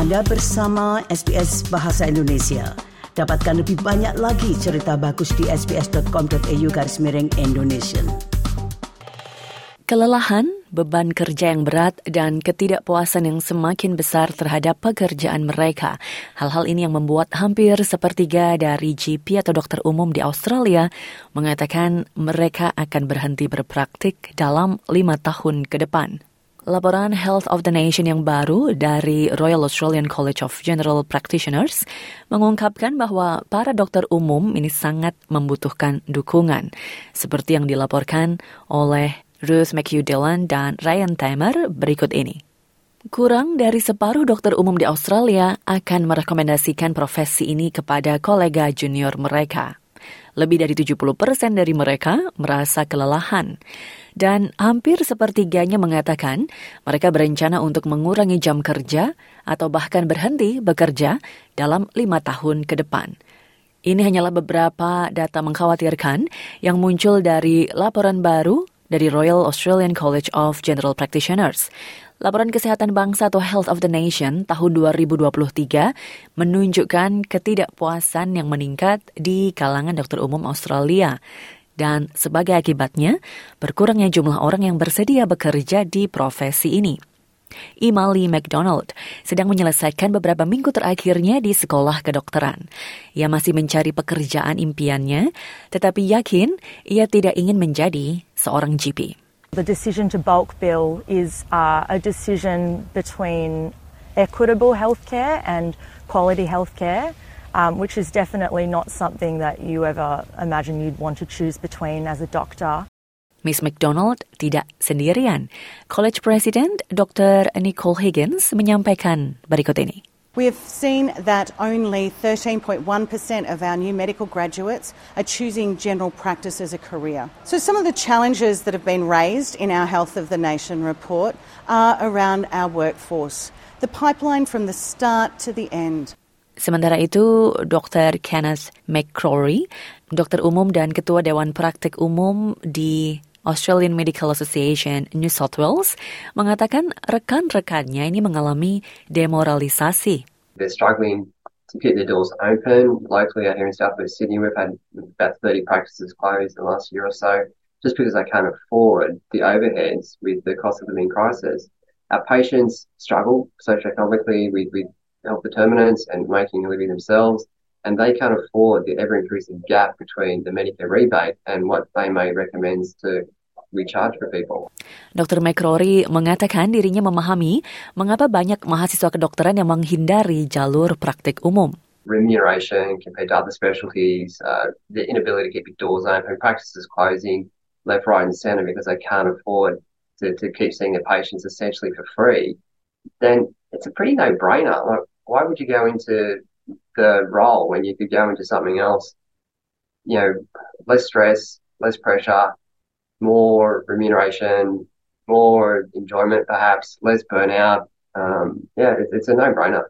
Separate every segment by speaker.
Speaker 1: Anda bersama SBS Bahasa Indonesia. Dapatkan lebih banyak lagi cerita bagus di sbs.com.au garis miring Indonesia.
Speaker 2: Kelelahan, beban kerja yang berat, dan ketidakpuasan yang semakin besar terhadap pekerjaan mereka. Hal-hal ini yang membuat hampir sepertiga dari GP atau dokter umum di Australia mengatakan mereka akan berhenti berpraktik dalam lima tahun ke depan. Laporan Health of the Nation yang baru dari Royal Australian College of General Practitioners mengungkapkan bahwa para dokter umum ini sangat membutuhkan dukungan, seperti yang dilaporkan oleh Ruth McHugh Dillon dan Ryan Timer berikut ini. Kurang dari separuh dokter umum di Australia akan merekomendasikan profesi ini kepada kolega junior mereka. Lebih dari 70 persen dari mereka merasa kelelahan. Dan hampir sepertiganya mengatakan mereka berencana untuk mengurangi jam kerja atau bahkan berhenti bekerja dalam lima tahun ke depan. Ini hanyalah beberapa data mengkhawatirkan yang muncul dari laporan baru dari Royal Australian College of General Practitioners. Laporan Kesehatan Bangsa atau Health of the Nation tahun 2023 menunjukkan ketidakpuasan yang meningkat di kalangan dokter umum Australia. Dan sebagai akibatnya, berkurangnya jumlah orang yang bersedia bekerja di profesi ini. Imali McDonald sedang menyelesaikan beberapa minggu terakhirnya di sekolah kedokteran. Ia masih mencari pekerjaan impiannya, tetapi yakin ia tidak ingin menjadi seorang GP.
Speaker 3: The decision to bulk bill is uh, a decision between equitable healthcare and quality healthcare, um, which is definitely not something that you ever imagine you'd want to choose between as a doctor.
Speaker 2: Miss McDonald tidak sendirian. College President Dr. Nicole Higgins menyampaikan berikut ini.
Speaker 4: We have seen that only 13.1% of our new medical graduates are choosing general practice as a career. So, some of the challenges that have been raised in our Health of the Nation report are around our workforce, the pipeline from the start to the end.
Speaker 2: Sementara itu, Dr. Kenneth McCrory, dokter umum dan ketua Dewan Praktik Umum di Australian Medical Association New South Wales mengatakan rekan-rekannya ini mengalami demoralisasi.
Speaker 5: They're struggling to keep their doors open. Locally out here in South West Sydney, we've had about 30 practices closed in the last year or so just because they can't afford the overheads with the cost of living crisis. Our patients struggle socioeconomically with, with health determinants and making a living themselves. And they can't afford the ever increasing gap between the Medicare rebate and what they may recommend to recharge for people.
Speaker 2: Dr. McCrory mengatakan dirinya memahami mengapa banyak mahasiswa kedokteran yang menghindari jalur praktik umum.
Speaker 5: Remuneration compared to other specialties, uh, the inability to keep your doors open, practices closing left, right, and centre because they can't afford to, to keep seeing their patients essentially for free, then it's a pretty no-brainer. Like, why would you go into the role when you could go into something else. You know, less stress, less pressure, more remuneration, more enjoyment perhaps, less burnout. Um, yeah, it, it's a no-brainer.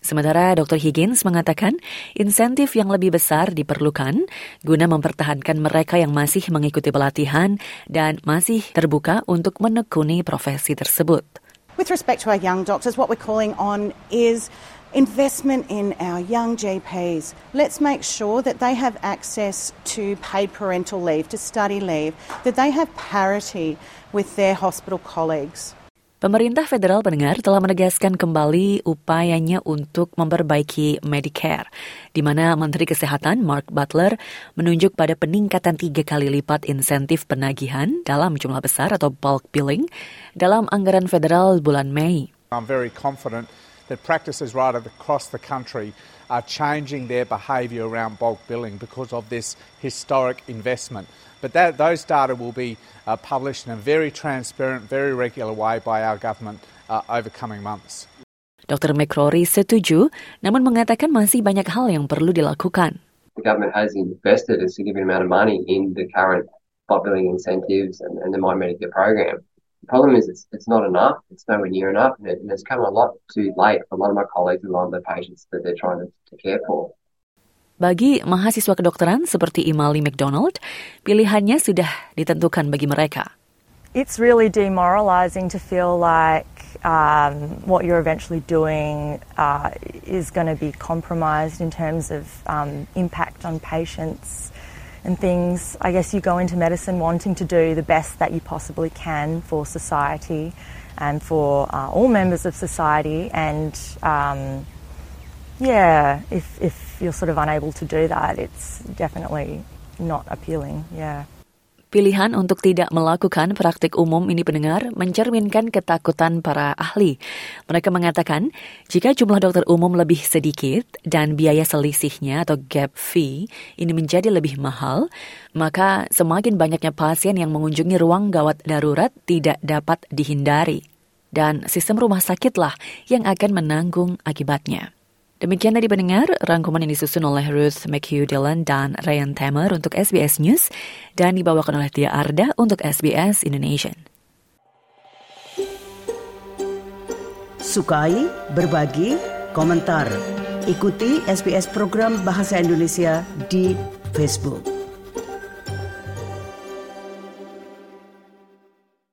Speaker 2: Sementara Dr. Higgins mengatakan insentif yang lebih besar diperlukan guna mempertahankan mereka yang masih mengikuti pelatihan dan masih terbuka untuk menekuni profesi tersebut.
Speaker 4: With respect to our young doctors, what we're calling on is investment in our young GPs. Let's make sure that they have access to paid parental leave, to study leave, that they have parity with their hospital colleagues.
Speaker 2: Pemerintah federal pendengar telah menegaskan kembali upayanya untuk memperbaiki Medicare, di mana Menteri Kesehatan Mark Butler menunjuk pada peningkatan tiga kali lipat insentif penagihan dalam jumlah besar atau bulk billing dalam anggaran federal bulan Mei.
Speaker 6: I'm very confident that practices right across the country are changing their behaviour around bulk billing because of this historic investment. But that, those data will be uh, published in a very transparent, very regular way by our government uh, over coming months.
Speaker 2: Dr. McCrory setuju, namun mengatakan masih banyak hal yang perlu dilakukan.
Speaker 5: The government has invested a significant amount of money in the current bulk billing incentives and, and the My Medicare program. The problem is it's, it's not enough. It's nowhere near enough. And, it, and it's come a lot too late for a lot of my colleagues and a lot of the patients that they're trying to, to care for.
Speaker 2: Bagi mahasiswa kedokteran seperti Imali McDonald, pilihannya sudah ditentukan bagi mereka.
Speaker 3: it's really demoralizing to feel like um, what you're eventually doing uh, is going to be compromised in terms of um, impact on patients and things. I guess you go into medicine wanting to do the best that you possibly can for society and for uh, all members of society, and um, yeah, if, if you're sort of unable to do that, it's definitely not appealing. Yeah.
Speaker 2: Pilihan untuk tidak melakukan praktik umum ini pendengar mencerminkan ketakutan para ahli. Mereka mengatakan, jika jumlah dokter umum lebih sedikit dan biaya selisihnya atau gap fee ini menjadi lebih mahal, maka semakin banyaknya pasien yang mengunjungi ruang gawat darurat tidak dapat dihindari. Dan sistem rumah sakitlah yang akan menanggung akibatnya. Demikian tadi pendengar, rangkuman yang disusun oleh Ruth McHugh Dillon dan Ryan Tamer untuk SBS News dan dibawakan oleh Tia Arda untuk SBS Indonesia.
Speaker 1: Sukai, berbagi, komentar. Ikuti SBS program Bahasa Indonesia di Facebook.